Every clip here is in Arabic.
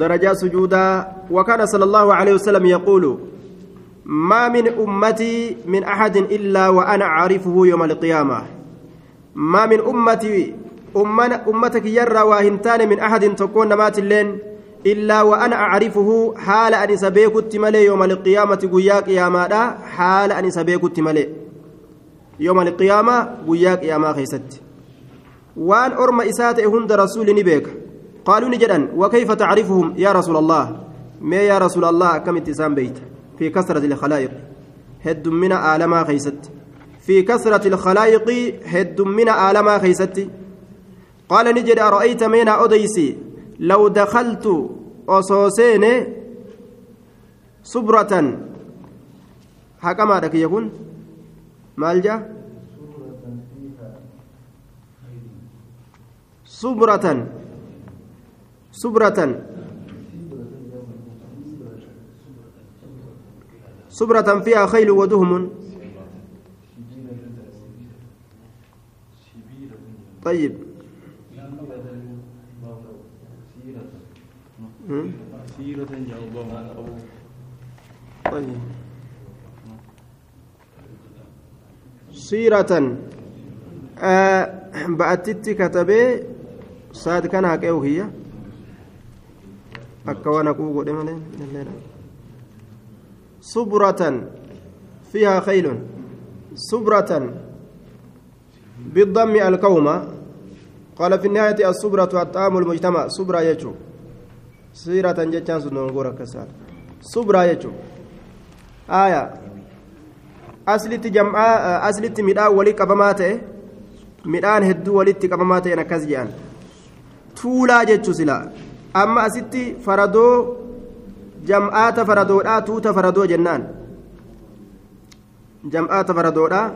درجات سجودا وكان صلى الله عليه وسلم يقول ما من أمتي من أحد إلا وأنا أعرفه يوم القيامة. ما من أمتي أمتك يرى واهنتان من أحد تكون مات اللين إلا وأنا أعرفه حال أن سبيكت ملي يوم القيامة قياك يا مادا حال أن سبيكت ملي يوم القيامة قياك يا ما خيست. وأن أرم إسات هند رسول نبيك قالوا نجدا وكيف تعرفهم؟ يا رسول الله. ما يا رسول الله؟ كم اتسام بيت؟ في كثرة الخلائق. هد من آلما خيست. في كثرة الخلائق هد من آلما خيست. قال نجد أرأيت من أديسي لو دخلت أصوصين صبرة. حكما لك يكون مالجا صبرة. صبرة صبرة فيها خيل ودهم. طيب. طيب. سيرة. آه بأتت كتبه صاد كان هكذا هي أكوانا كوكو صبرة فيها خيل صبرة بالضم الكومة قال في النهاية الصبرة الطعام المجتمع صبرة يجو سيرة جتان سنونغورا كسار صبرة يجو آية jam'aa aslitti midhaan walii qabamaa ta'e midhaan hedduu walitti qabamaa ta'e akkas jedhan tuulaa jechuu silaa. Amma asitti faradoo jam'aata faradoodhaa tuuta faradoo jennaan. Jam'aata faradoodhaa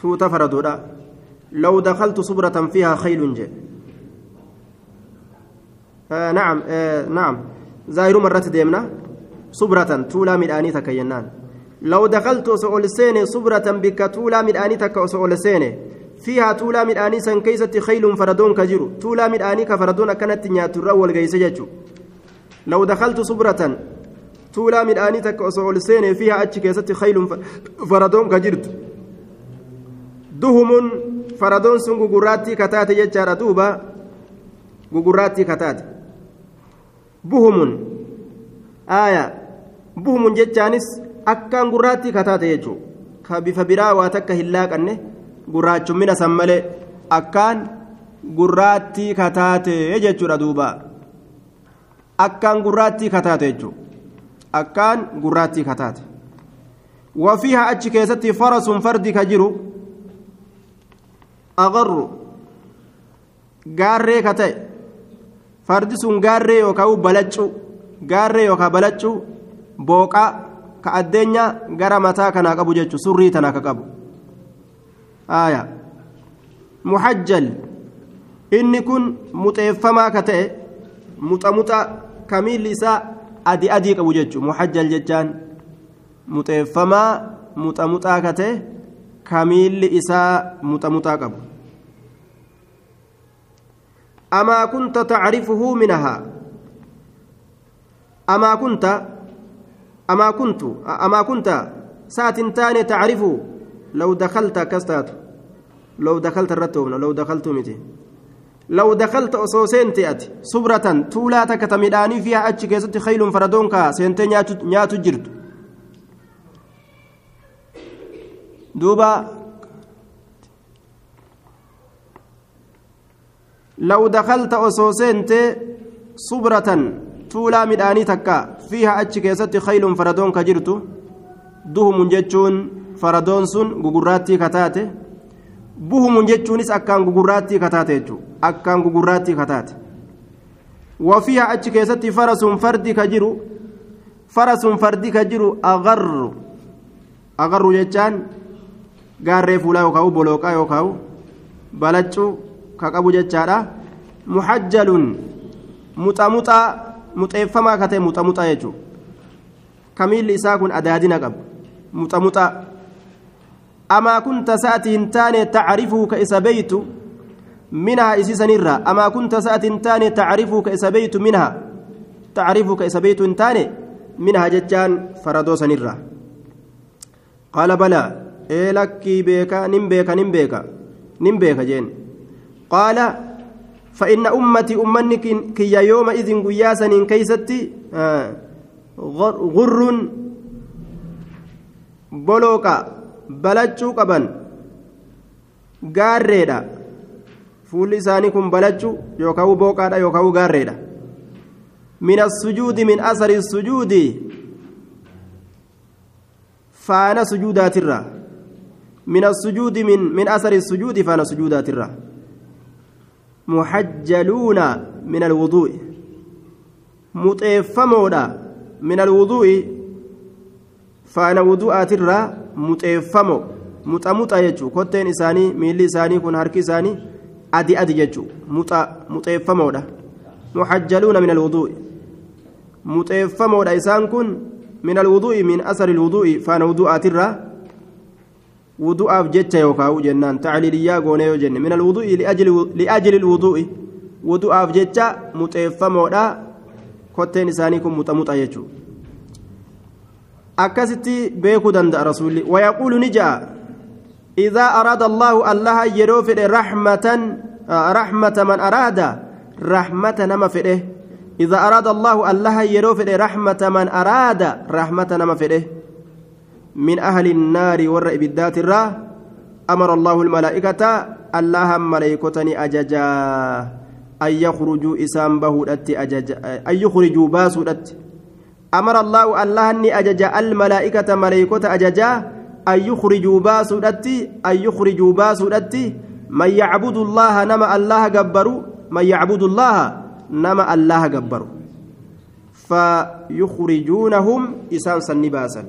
tuuta faradoodhaa. لو دخلت صبرة فيها خيل جاء آه نعم آه نعم زاير مرة ديمنا صبرة تولا مداني تكينان لو دخلت سؤال سيني صبرة بك تولا مداني تك سؤال سيني فيها تولا مداني سن كيسة خيل فردون كجرو تولا مداني كفردون كانت نيات الرول جيس لو دخلت صبرة تولا مداني تك سؤال سيني فيها أتش كيسة خيل فردون كجرت دهم faradoon sun gugurraattii kataate jechaadha duuba gugurraattii kataate buhumun aaya buhumun jechaanis akkaan gurraattii kataate jechuun ka bifa biraa waa takka hin laaqanne gurraachummina san malee akkaan gurraattii kataate jechuudha duuba. Akkaan gurraattii kataate jechuudha akkaan gurraattii kataate. Wafiiha achi keessatti farasuun fardi ka jiru. agarru. Gaarree ka ta'e. Fardi sun gaarree yookaan balaccu. Gaarree yookaan balaccu booqaa ka addeenya gara mataa kanaa qabu jechuun surrii tanaa ka qabu آية محجل إني كن متيفما كتئ متمتا كميل إساء أدي أدي كبوجج محجل ججان متيفما متمتا كتئ كميل إساء متمتا كبو أما كنت تعرفه منها أما كنت أما كنت أما كنت ساتن تاني تعرفه dakalta irratti oofna law dakaltu miti law dakalta osoo seente ati subratan tuulaa takka ta midhaanii fiiha achi keessatti khaylun faradoon kaa seentee nyaatu jirtu دوبا لو دخلت أسوسنت صبرة tuulaa midhaanii takka fiiha achi keessatti khaylun faradoon ka jirtu duhumun jechuun faradoon sun gugurraattii kataate. Buhumun jechuunis akkaan gugurraattii kataate jechuun akkaan gugurraattii kataate. Wafiiha achi keessatti farasuun fardi ka jiru farasuun fardi ka jiru agarru. Agarru jechaan gaarree fuulaa yookaan bolooqaa yookaan balaccuu ka qabu jechaadha. Muhajjalun muxamuxaa muxeeffamaa ka ta'e muxamuxaa jechuudha kamiilli isaa kun adaadina qabu muxamuxaa amaa kun tasaati hin taane tacarifuu ka isa beeytu minhaa isiisanirraa amaa kun tasaati hin taane tacarifuu ka isa beeytu minhaa تعرفك إسبيت تاني منها جتان فردو سنرة قال بلى إيه لكي بيكا نم بيكا نم بيكا نم بيكا جين قال فإن أمتي أمني كي يومئذ قياسا كيستي آه غر بلوكا بلجو قبن gaarreedha fuulli isaanii kun balachuu yookaan booqaadha yookaan gaarreedha min assujuudi min asari sujuudi faana sujuudaatirra min assujuudi min min asari sujuudi faana sujuudaatirra muxajjaluuna min alwuduu'i muxeeffamoodha min alwuduu'i faana wudu'aatirraa muxeeffamo muxa muxa jechuun kotteen isaanii miilli isaanii kun harki isaanii adi adi jechuun muxa muxeeffamoodha muxajjaluuna min alwuduu'i muxeeffamoodha isaan kun min alwuduu'i min asari alwuduu'i faana wudu'aatirraa wudu'aaf jecha yookaan jennaan tacliiliyyaa goonee yoo jenne min alwuduu'i li'ajli alwuduu'i wudu'aaf jecha muxeeffamoodha kotteen isaanii kun muxa muxa jechuudha beekuu danda'a rasuulli. Wayaquulu ni ja'a. إذا أراد الله الله يروفد رحمة رحمة من أراد رحمة نما إذا أراد الله الله يروفد رحمة من أراد رحمة نما من أهل النار ور بالذات الرا أمر الله الملائكة الله ملائكتني أججا أن يخرجوا إسام بهودت أججا أن يخرجوا باسودت أمر الله الله أني أججا الملائكة ملائكة أججا أن يخرجوا باسودتي أن يخرجوا باسودتي من يعبد الله نما الله جبروا من يعبد الله نما الله جبروا فيخرجونهم إسان سنباسا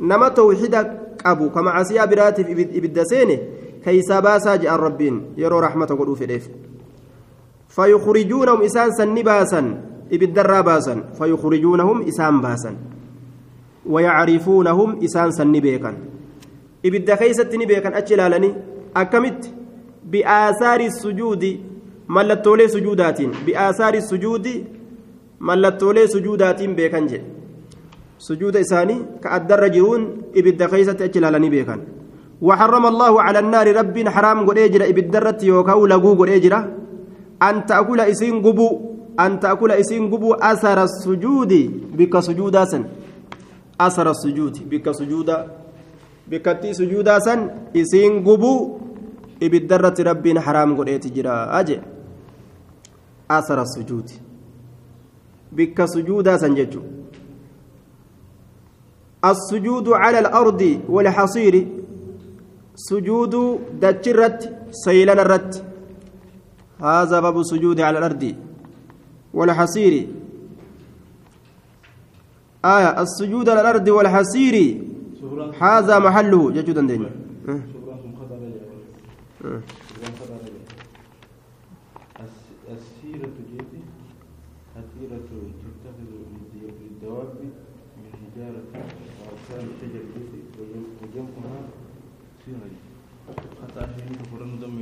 نما توحيدك أبو كما عسيا براتب إبدسين كيسا باسا جاء الربين يرو رحمة قلوا في الإف فيخرجونهم إسان سنباسا إبدرا باسا فيخرجونهم إسان باسا ويعرفونهم إسان سن بيكا إبدا خيست نبيكا أجلالني أكمت بآثار السجود ملتولي سجودات بآثار السجود ملتولي سجودات بيكا جي سجود إساني كأدر جرون إبدا خيست أجلالني بيكا وحرم الله على النار رب حرام قد إجرا إبدرت يوكاو لغو قد إجرا أن تأكل إسين قبو أن تأكل إسين قبو أثر السجود بك سجودا سن. أثر السجود بك سجودا. بكتي سجودا سن إسين قبو إبدرت ربين حرام قد إتجرا أجي. أثر السجود. بك سجودا سن ججو. السجود على الأرض والحصير. سجود دجرت سيلان الرت هذا باب السجود على الأرض. والحصير. آية السجود على الأرض والحصير. هذا محله جدًا دين السيرة جيتي السيرة تتخذ للدواب من حجارة وأوسان الشجر جيتي وجمعها سيرة حتى أحيانا كفرن دم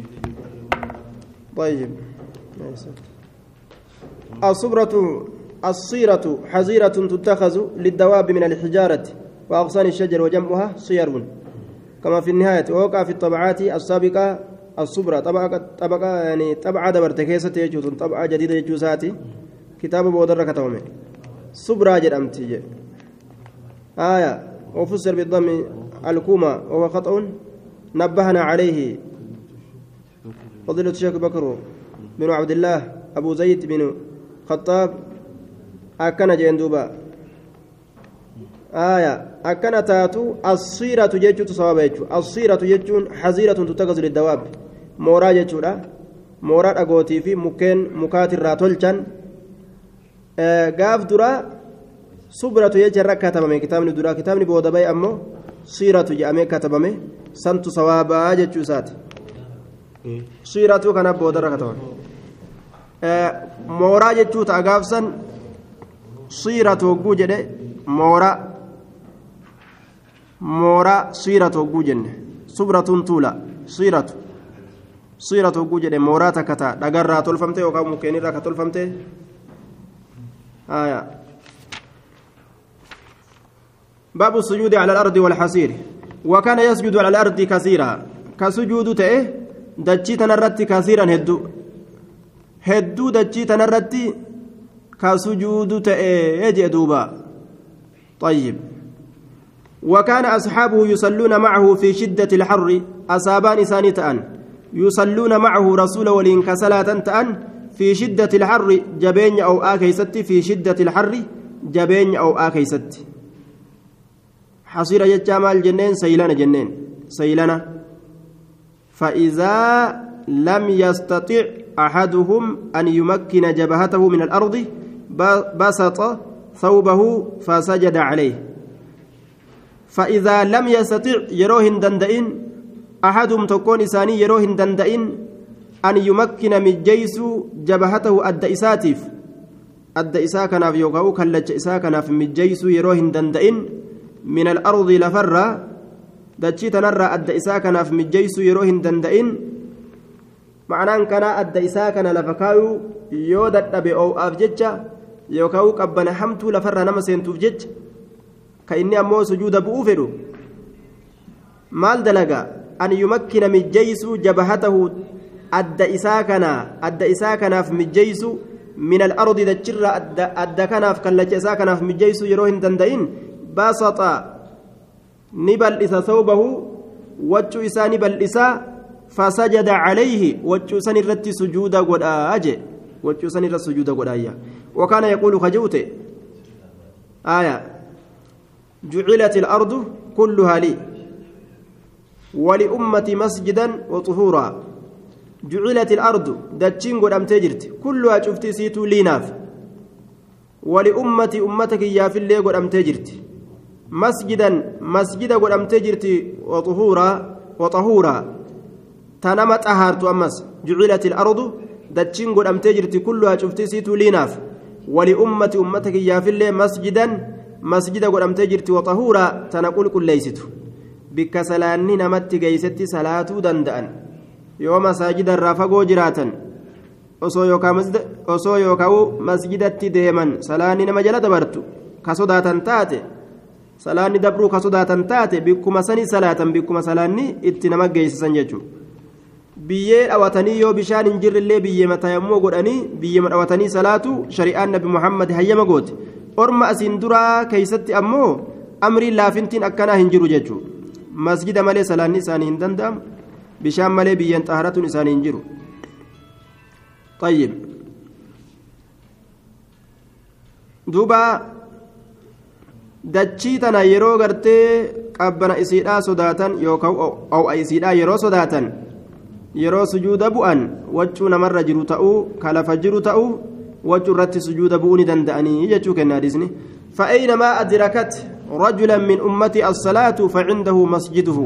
طيب الصبرة الصيرة حزيرة تتخذ للدواب من الحجارة وأغصان الشجر وجمعها صير. كما في النهاية ووقع في الطبعات السابقة الصبرة. طبقة طبقة يعني طبعة دبرت يجوز طبعة جديدة يجوزاتي كتاب بودر كتومي صبرة جرمتي آية وفسر بالضم الكومة وهو خطأ. نبهنا عليه فضيلة الشيخ بكر بن عبد الله أبو زيد بن خطاب أكن جندوبا آية أكن تاتو الصيرة جيتشو تصواب يجو الصيرة جيتشون حزيرة تتخذ للدواب مورا جيتشولا مورا أغوتي في مكين مكاتر راتولشان gaaf dura subratu jecha irra katabame kitaabni dura kitaabni booda bahe ammoo siiratu jedhamee katabame santu sawaabaa jechuu isaati siiratu kana booda irra katabame mooraa jechuu ta'a gaafsan siiratu hogguu jedhe mooraa mooraa siiratu hogguu jenne subratuun tuula siiratu siiratu hogguu jedhe mooraa takka ta'a dhagarraa tolfamte yookaan mukkeenirraa ka tolfamte باب السجود على الأرض والحصير وكان يسجد على الأرض كثيرا كسجود تأه دجي تنرت كثيرا هدو هدو دجي تنرت كسجود تأه يجي دوبا طيب وكان أصحابه يصلون معه في شدة الحر أصابان ثانية يصلون معه رسول ولين كسلاة تأن في شدة الحر جبين أو آكيست في شدة الحر جبين أو آكيست حصير جتامال جنين سيلان جنين سيلنا فإذا لم يستطع أحدهم أن يمكن جبهته من الأرض بسط ثوبه فسجد عليه. فإذا لم يستطع يروهن دندئن أحدهم تكون إساني يروهن دندئن أن يمكن من جيس جبهته أدى إساتيف. أدى إسا كناف يوكاو كلج إسا كناف من جيس يروهن دندئن من الأرض لفرة دتشي تنرى أدى إسا كناف من جيس يروهن دندئن معنaan kana adda isaa kana lafa kaayuu yoo dadhabe oo'aaf jecha yookaan qabbana hamtuu lafarraa nama seentuuf jecha ka inni ammoo sujuuda bu'uu fedhu maal dalaga an yumakkina mijjeeysu jabahatahu adda isaa kana adda isaa kanaaf mijjeeysu min alardi dachirra adda kanaaf kallacha isaa kanaaf mijjeeysu yeroo hin danda'in basaxa ni bal'isa sawbahu waccuu isaa ni bal'isa calayhi waccuu san irratti sujuuda godhaa je waccuu san irra sujuuda godhaayya wakaana yaquulu kaji'ute aya جعلت الأرض كلها لي ولأمتي مسجدا وطهورا. جعلت الأرض دتشين قد أمتجرت كلها شفتي سيتو ليناف ولأمتي أمتك يا في اللي قد أمتجرت مسجدا مسجدا قد أمتجرت وطهورا وطهورا. tanama xahaartu ammas jucilat ilardu dachiin godhamtee jirti kulluhaa cuftii siituu liinaaf. Waliummati ummata kiyyaafillee masjidan masjida godhamtee jirti waxahuuraa tana qulqulleeysitu bikka salaanni namatti geeysetti salaatuu danda'an. Yoo masaajidarraa fagoo jiraatan osoo yookaan masjidatti deeman salaanni nama jala dabartu ka sodaatan taate salaanni dabruu ka sodaatan taate bikkuma sanii salaatan bikkuma salaanni itti nama geeysisan jechuudha. biyyee dhawatanii yoo bishaan hin jirrillee biyyee matayammoo godhanii biyyee dhawatanii salaatu shari'aan nabi muhammad hayyama goote orma asiin duraa keeysatti ammoo amriin laafintiin akkanaa hin jiru jechuudha masjida malee salaanni isaanii hin danda'amu bishaan malee biyyeen xaharatuun isaanii hin jiru طيب duuba dachii tana yeroo gartee qabbana isiidhaa sodaatan yookaan o'a isiidhaa yeroo sodaatan yeroo sujuuda bu'an waccuu namarra jiru ta'uu ka lafa jiru ta'uu waccuu irratti sujuuda bu'uu ni danda'anii jechuu kenna hadisni فأينما أدركت رجلا من أمتي الصلاة فعنده مسجده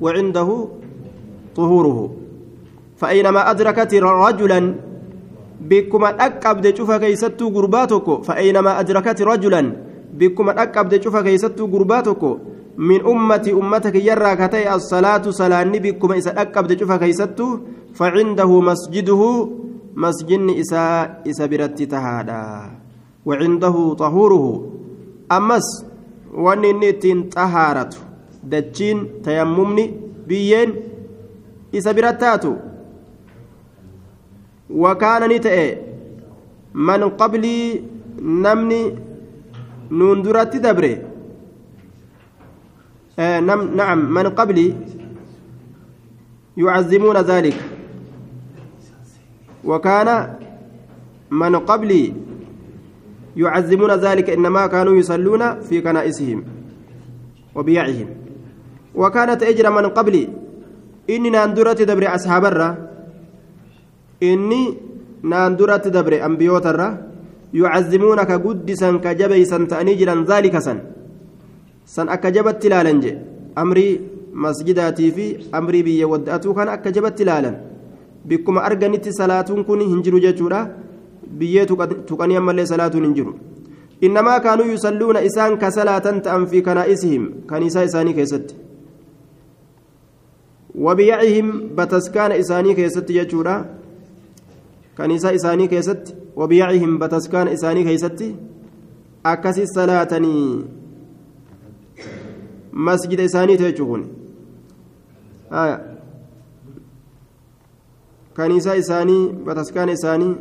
وعنده طهوره فأينما أدركت رجلا بكما أكبد شوف كيست قرباتك فأينما أدركت رجلا بكما أكبد شوف كيست قرباتك من أمتي أمتك يرى كتي الصلاة صلاة بكما إذا أكبد شوف كيست فعنده مسجده مسجن إسا إسا برت تهادا وعنده طهوره أمس وننتين طهارة دجين تيممني بيين إسا برتاتو وكان نتئ من قبلي نمني نندرت دبري نم نعم من قبلي يعظمون ذلك. وكان من قبلي يعظمون ذلك إنما كانوا يصلون في كنائسهم وبيعهم. وكانت أجر من قبلي إني ناندرت دبر أصحاب الرّ inni naan duratti dabre ambiyootarra yucazzimuunaka guddisan ka jabeeysan ta'anii jiran zaalika san akka jabatti ilaalan je amrii masjidaatii fi amrii biyya wadda'atuu kana akka jabatti ilaalan bikkuma arganitti salaatuun kun hin jiru jechuudha biyyee tuqanii ammallee salaatuun hin jiru innamaa kaanuu yusalluuna isaan ka salaatan ta'an fi kanaa'isihim kaniisaa isaanii keessatti wabiyacihim bataskaana isaanii keessatti jechuudha kaniisaa isaanii keessatti وبيعهم بتسكان إساني كيستي أكسي صلاتني مسجد إساني تيجون آية كنيسة إساني بتسكان إساني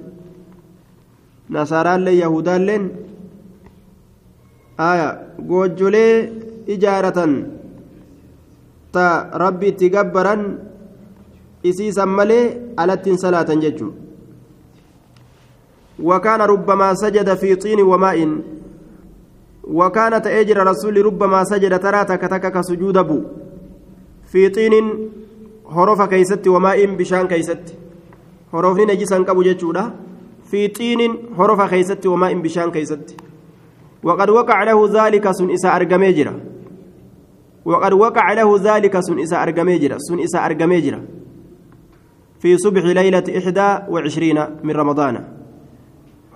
نصارى اللي يهودا لين آية قوجولي إجارة تا ربي تقبرا isiisan malee alattiin salaatan jechuun وكان ربما سجد في طين وماء وكان تأجر رسول ربما سجد ترى تكتك سجود بو. في طين هرف كيست وماء بشان كيست. هرفني نجسا كبو جتشودا في طين هرف كيست وماء بشان كيست. وقد وقع له ذلك سن إسا أرقميجرا وقد وقع له ذلك سن إسا أرقميجرا سن إسا أرقميجرا في صبح ليلة إحدى وعشرين من رمضان.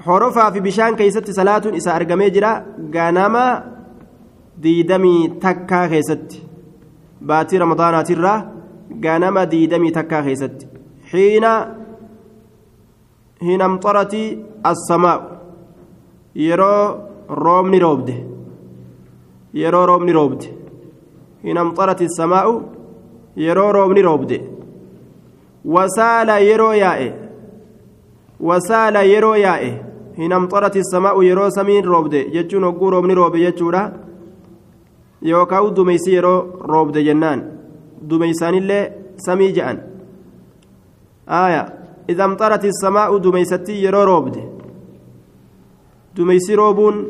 حرفا في بشان كيست صلاة إسا أرقمي جرا غانما ديدمي تكا كيست باتي رمضان ترى غانما ديدمي تكا كيست حين حين امطرت السماء. يرو رومني روبده. يرو رومني روبده. حين امطرت السماء يرو رومني روبده. wasaala yeroo yaa'e wasaala yeroo yaa'e hin amxarati samaa'u yeroo samiin roobde jechuun hogguu roobni roobe jechuudha yookaan dumeysi yeroo roobde jennaan dumeysaanillee samii je'an aaya idha amxarati samaa'u dumeysattii yeroo roobde dumeysi roobuun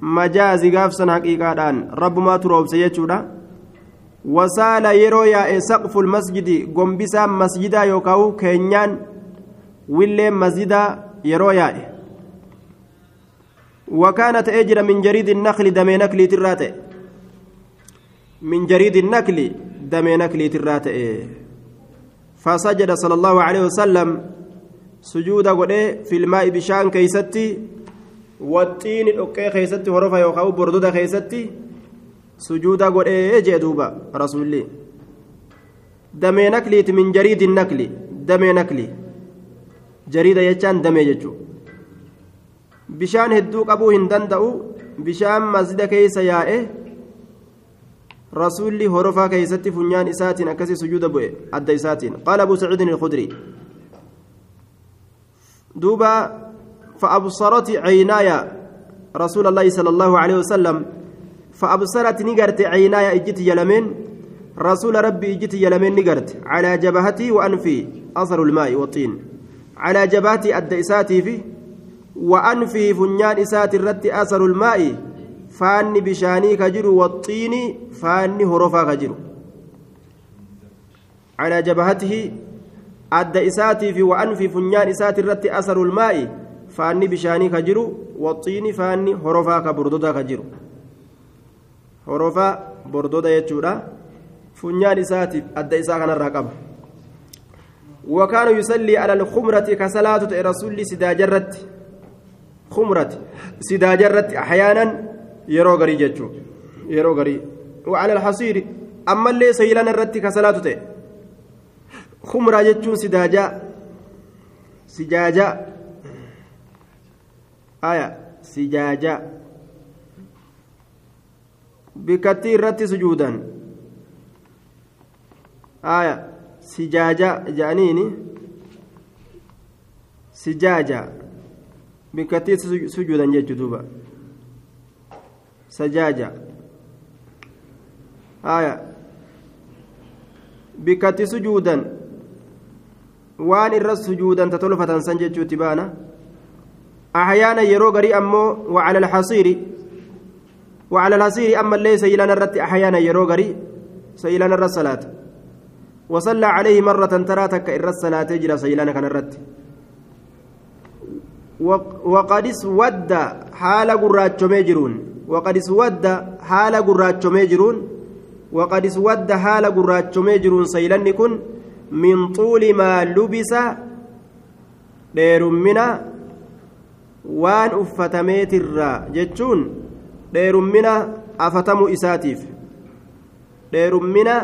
majaazi gaafsan haqiiqaadhaan rabbumaatu roobse jechuudha wasaala yeroo yaa'e saqful masjidi gombisaan masjidaa yookaan keenyaan willeen masjidaa yeroo yaa'e wakaana ta'ee jira min jariidi nakli damee nakliitirraa ta'e min jariidi nakli damee nakliitirraa ta'e fasajada sala allahu alaihi wasallam sujuuda godhee filmaa'i bishaan keeysatti waxxiini dhoqqee keeysatti horofa yookaan bordoda keeysatti sujuuda godhee jee duuba rasuulli damee nakliiti min jariidi nakli damee nakli jechaan damee jechuu bishaan hedduu qabuu hin danda'u bishaan masjida keeysa yaa'e rasuulli horofaa keeysatti funyaan isaatiin akkasii sujuuda bu'e adda isaatiin qaala abu saciidin ilkudrii duuba فأبصرت عيناي رسول الله صلى الله عليه وسلم فأبصرت نقرت عيناي إجت يلمين رسول ربي إجت يلمين نقرت على جبهتي وأنفي أثر الماء والطين على جبهتي أدى إساتي في وأنفي فنيان إسات الرد أثر الماء فاني بشاني كجر والطين فاني هرفا كجر على جبهته أدى إساتي في وأنفي فنيان إسات الرد أثر الماء فاني بشاني كجر والطين فاني هرفا كبردودا كجر horofaa bordoda jechuudha funyaan isaatiif adda isaa kanarraa qaba وكان يصلي على الخمرة كصلاة رسول سداجرت خمرة سداجرت أحيانا يرو غري جتشو يرو وعلى الحصير. أما اللي سيلان الرت كصلاة خمرة جتشو سداجا سجاجا آية. سجاجا bikkattii irratti sujuudan aya sijaaja jedhaniini sijaaja bikkattii sujuudan jechu duuba sajaaja aya bikkatti sujuudan waan irra sujuudan ta tolfatan san jechuutti baana ahyaana yeroo garii ammoo wacala alxasiiri وعلى الهسير أما اللي سيلان الرت أحيانا يروغري سيلان الرت صلاة وصلى عليه مرة تراتك إر الصلاة تجرى سيلان كان الرت وقد اسود حال قرات ميجرون وقد اسود حال قرات ميجرون وقد اسود حال قرات ميجرون سيلان من طول ما لبس وان أفتميت الرا جتشون. dheerummina afatamuu isaatiif dheerummina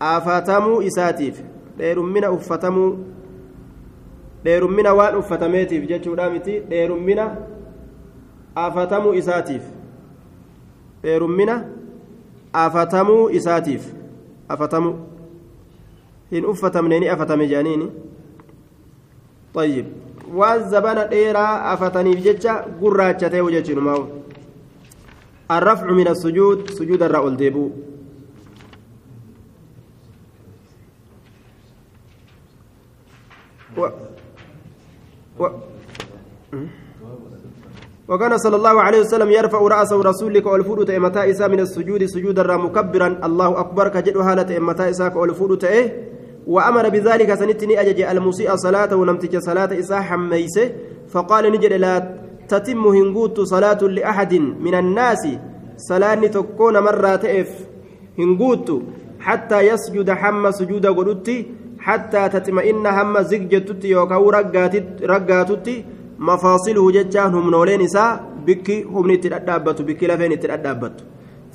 afatamuu isaatiif dheerummina uffatamuu dheerummina waan uffatameetiif jechuudha miti dheerummina afatamuu isaatiif dheerummina afatamuu isaatiif afatamuu hin uffatamne ni afatame jedhaniini طيب waan zabana dheeraa afataniif jecha gurraacha ta'e jechuun maa'u الرفع من السجود سجود الرأول و... وكان صلى الله عليه وسلم يرفع رأسه رسولك والفود متى إسا من السجود سجود الرا مكبرا الله أكبر كجد هالة متى إساك والفود وأمر بذلك سنتني أجج المسيء صلاة ونمتج صلاة إسا حميسه فقال نجد لا تتم هنقوت صلاة لأحد من الناس. صلاة تكون مرة تئف هنقوت حتى يسجد حم سجود قدوتي. حتى تطمئن هم زججتت يوكاو رقاتت مفاصله ججان هم نولين إساء بكي هم نتدابت بكي لفين نتدابت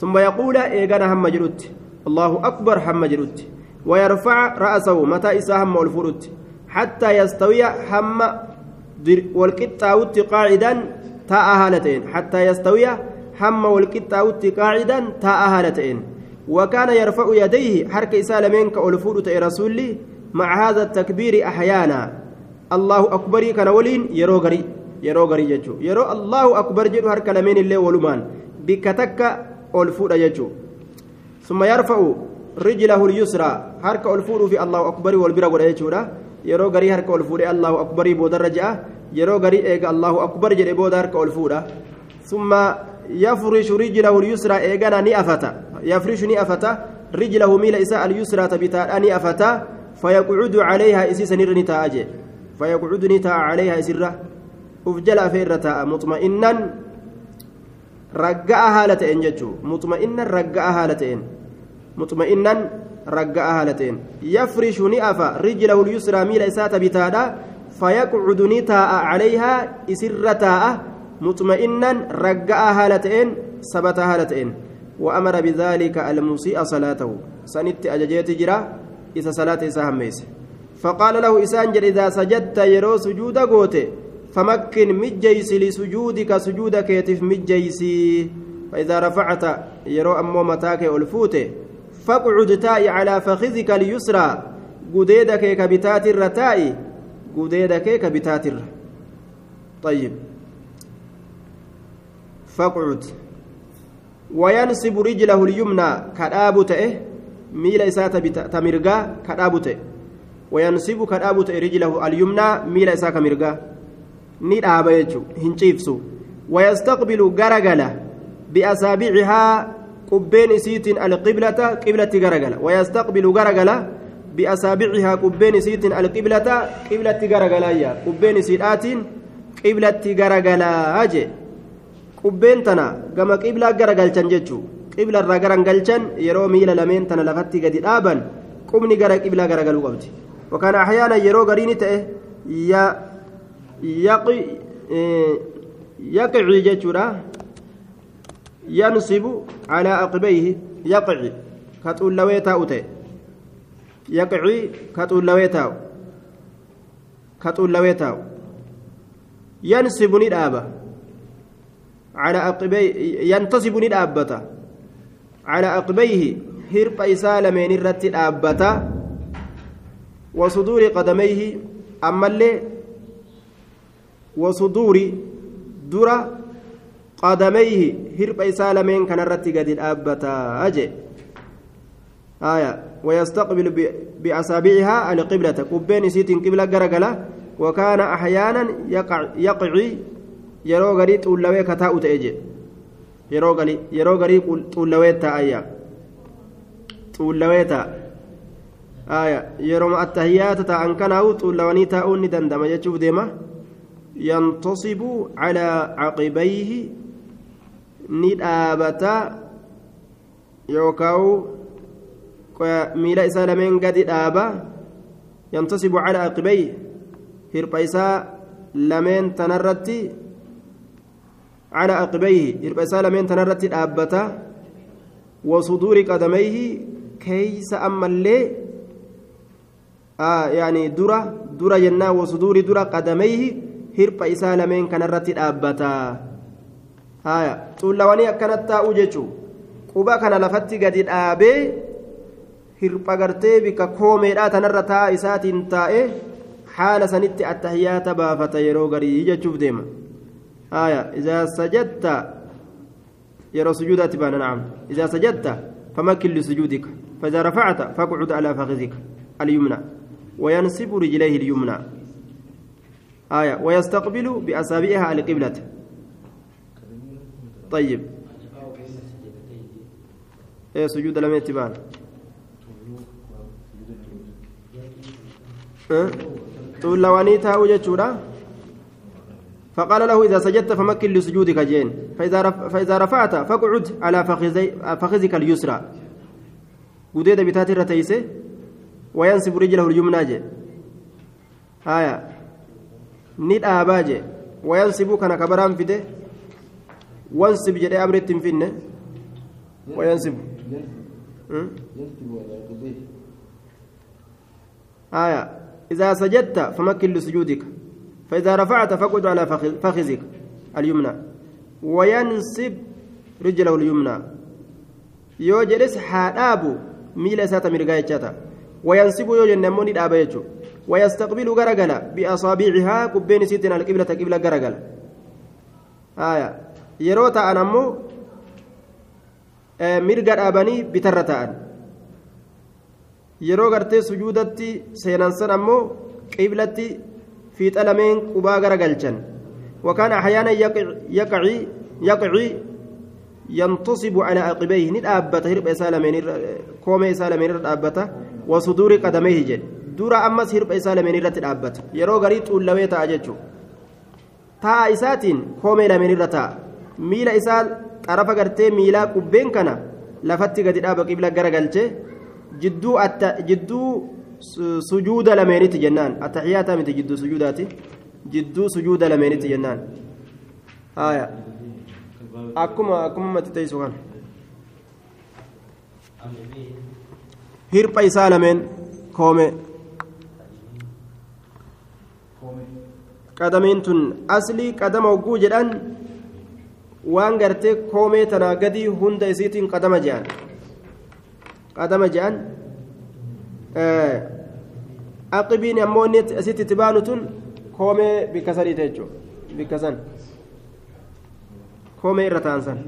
ثم يقول إيغانا هم جلوت الله أكبر هم جلوت. ويرفع رأسه متى إساء هم والفروت. حتى يستوي هم والقطاوت قاعدا تاء هالتين حتى يستوي هم والقطاوت قاعدا تاء هالتين وكان يرفع يديه حرك إسالمين كأولفود رسولي مع هذا التكبير أحيانا الله أكبر كان ولين يرو غري يرو غري ججو يرو الله أكبر جدو حرك لمن اللي ولمان بكتك أولفود ججو ثم يرفع رجله اليسرى حرك أولفود في الله أكبر والبرا ولا fuudhee allahu akbarii boodarra je'a yeroo garii eega allahu akbar jedhe booda harka ol fuudha summa yafrishu rijlahu lyusraa eegana ni afata yafrishu ni afata rijlahu miila isaa alyusraa tabitaadha ni afata calayhaa isirra uf jala afe irra taa'a muxma'innan ragga'a haala ta'een jechuu muxma'innan ragga'a haala ta'een muxma'innan ragga'a haala ta'een yafrishu ni afa rijlahu lyusraa miila isaa tabitaadha fayaqcudu ni taa'a calayhaa isirra taa'a مطمئنا رجاء هالتين ثبت هالتين وأمر بذلك المسيء صلاته سنت أججيت جرا إذا صلاة سهميس فقال له إسانجر إذا سجدت يرو سجود قوتي فمكن مجيس لسجودك سجود كيتف مجيسي فإذا رفعت يرو أمو متاك ألفوتي فاقعد تاي على فخذك اليسرى قديدك كبتات الرتاي قديدك كبتات الر طيب فاقعد وينصب رجله اليمنى كدابته ميل إساتا تمرقا كدابته وينصب كدابته رجله اليمنى ميل إساتا مرقا ندابا يجو هنشيفسو ويستقبل غرغلة بأصابعها قبين سيت القبلة قبلة غرغلة ويستقبل غرغلة بأصابعها قبين سيت القبلة قبلة غرغلة قبين سيتات قبلة غرغلة أجي tana gama qiblaa gara galchan jechuu. Qibla irraa garan galchan yeroo miila lameen tana lafatti gadi dhaaban qubni gara qiblaa gara galuu qabdi wakaan ahyaana yeroo gariini ta'e yaqicii jechuudha yansibu calaa aqibayhi yaqici ka xuullawee taa'u ta'e yaqicii ka xuullawee taa'u ka xuullawee taa'u yansibu ni dhaaba على عقبيه ينتصب ندابتا على عقبيه هرب إسال من الرت دابتا وصدور قدميه أما اللي وصدور درة قدميه هرب إسال من كان الرت قد دابتا أجي. آية. ويستقبل بأصابعها القبلة. كبين سيت قبلة قرقلة. وكان أحيانا يقع يقعي xuullawee kataa'u ta'e je yeroo garii xuullawee taa'ayya xuullawee ta'a aya yeroo attahiyyaata ta'an kanaa'u xuullawanii taa'uun ni dandama jechuuf deema yantasibu calaa caqibayhi ni dhaabata yookaan miila isaa lameen gadi dhaaba yantasibu calaa caqibayhi hirpha isaa lameen tanarratti على عقبيه إربسا لمن تنرت أبتا وصدور قدميه كيس أما اللي آه يعني درة درة جنة وصدور درة قدميه هرب إسا لمن كان الرتي أبتا هايا طولواني أكنت جيشو quba kana lafatti gadi dhaabee hirpha gartee bika koomeedhaa tanarra taa isaatiin taa'e haala sanitti attahiyyaata baafata yeroo garii haya idaa sajadta yeroo sujuudaatti baana nacam idaa sajadta فمكن لسجودك. فإذا رفعت فاقعد على فخذك اليمنى. وينسب رجليه اليمنى. آية ويستقبل بأصابعها القبلة. طيب. إيه سجود لم يتبان أه؟ تقول لواني تاو جتشورا فقال له إذا سجدت فمكن لسجودك جين. فإذا. فإذا رفعت فاقعد على. فخذك اليسرى. قديد بتات الرتيسة وينسب رجله اليمنى جي. آية. نيد آباجي وينسب كان كبران فيده وانسب جدي أمرت فينه وينسب. آية. إذا سجدت فمكن لسجودك. فإذا رفعت فقد على فخذ- فخذك اليمنى وينسب رجله اليمنى. يوجلس حاداب ميل سات مرقايتشاتا وينسب يوجن نموني دابيتشو ويستقبل غرغل بأصابعها كبين سيتنا القبلة قبلة غرغل آية. يروتا أنمو bitarra ta'an yeroo gartee sujuudatti seenan san ammoo qiblatti fiixa lameen qubaa gara galchan وكان أحيانا يقع يقعي يقعي ينتصب على عقبيه. ندابته هرب سالمين كومي سالمين ندابته وصدور قدميه جد دورا أمس هرب سالمين ندابته يرو غريت أولوية أججو تا إساتين كومي لمن رتا ميلا إسال gartee miilaa qubbeen kana lafatti gadi dhaaba qibla gara galchee jidduu atta jidduu sujuuda lameenitti jennaan. Attaxiyaata miti jidduu sujuudaati. Jidduu sujuuda lameenitti jennaan. Haya akkuma akkuma mati teessu kan hirpha isaa lameen koome. Qadamiin tun aslii qadama hogguu jedhan waan gartee koomee tanaa gadi hunda isiitiin qadama je'an. Qadama je'an aqibiin ammoo inni asitti itti baanu tun koomee bikka sadiite jechuudha bikka san koomee irra ta'an san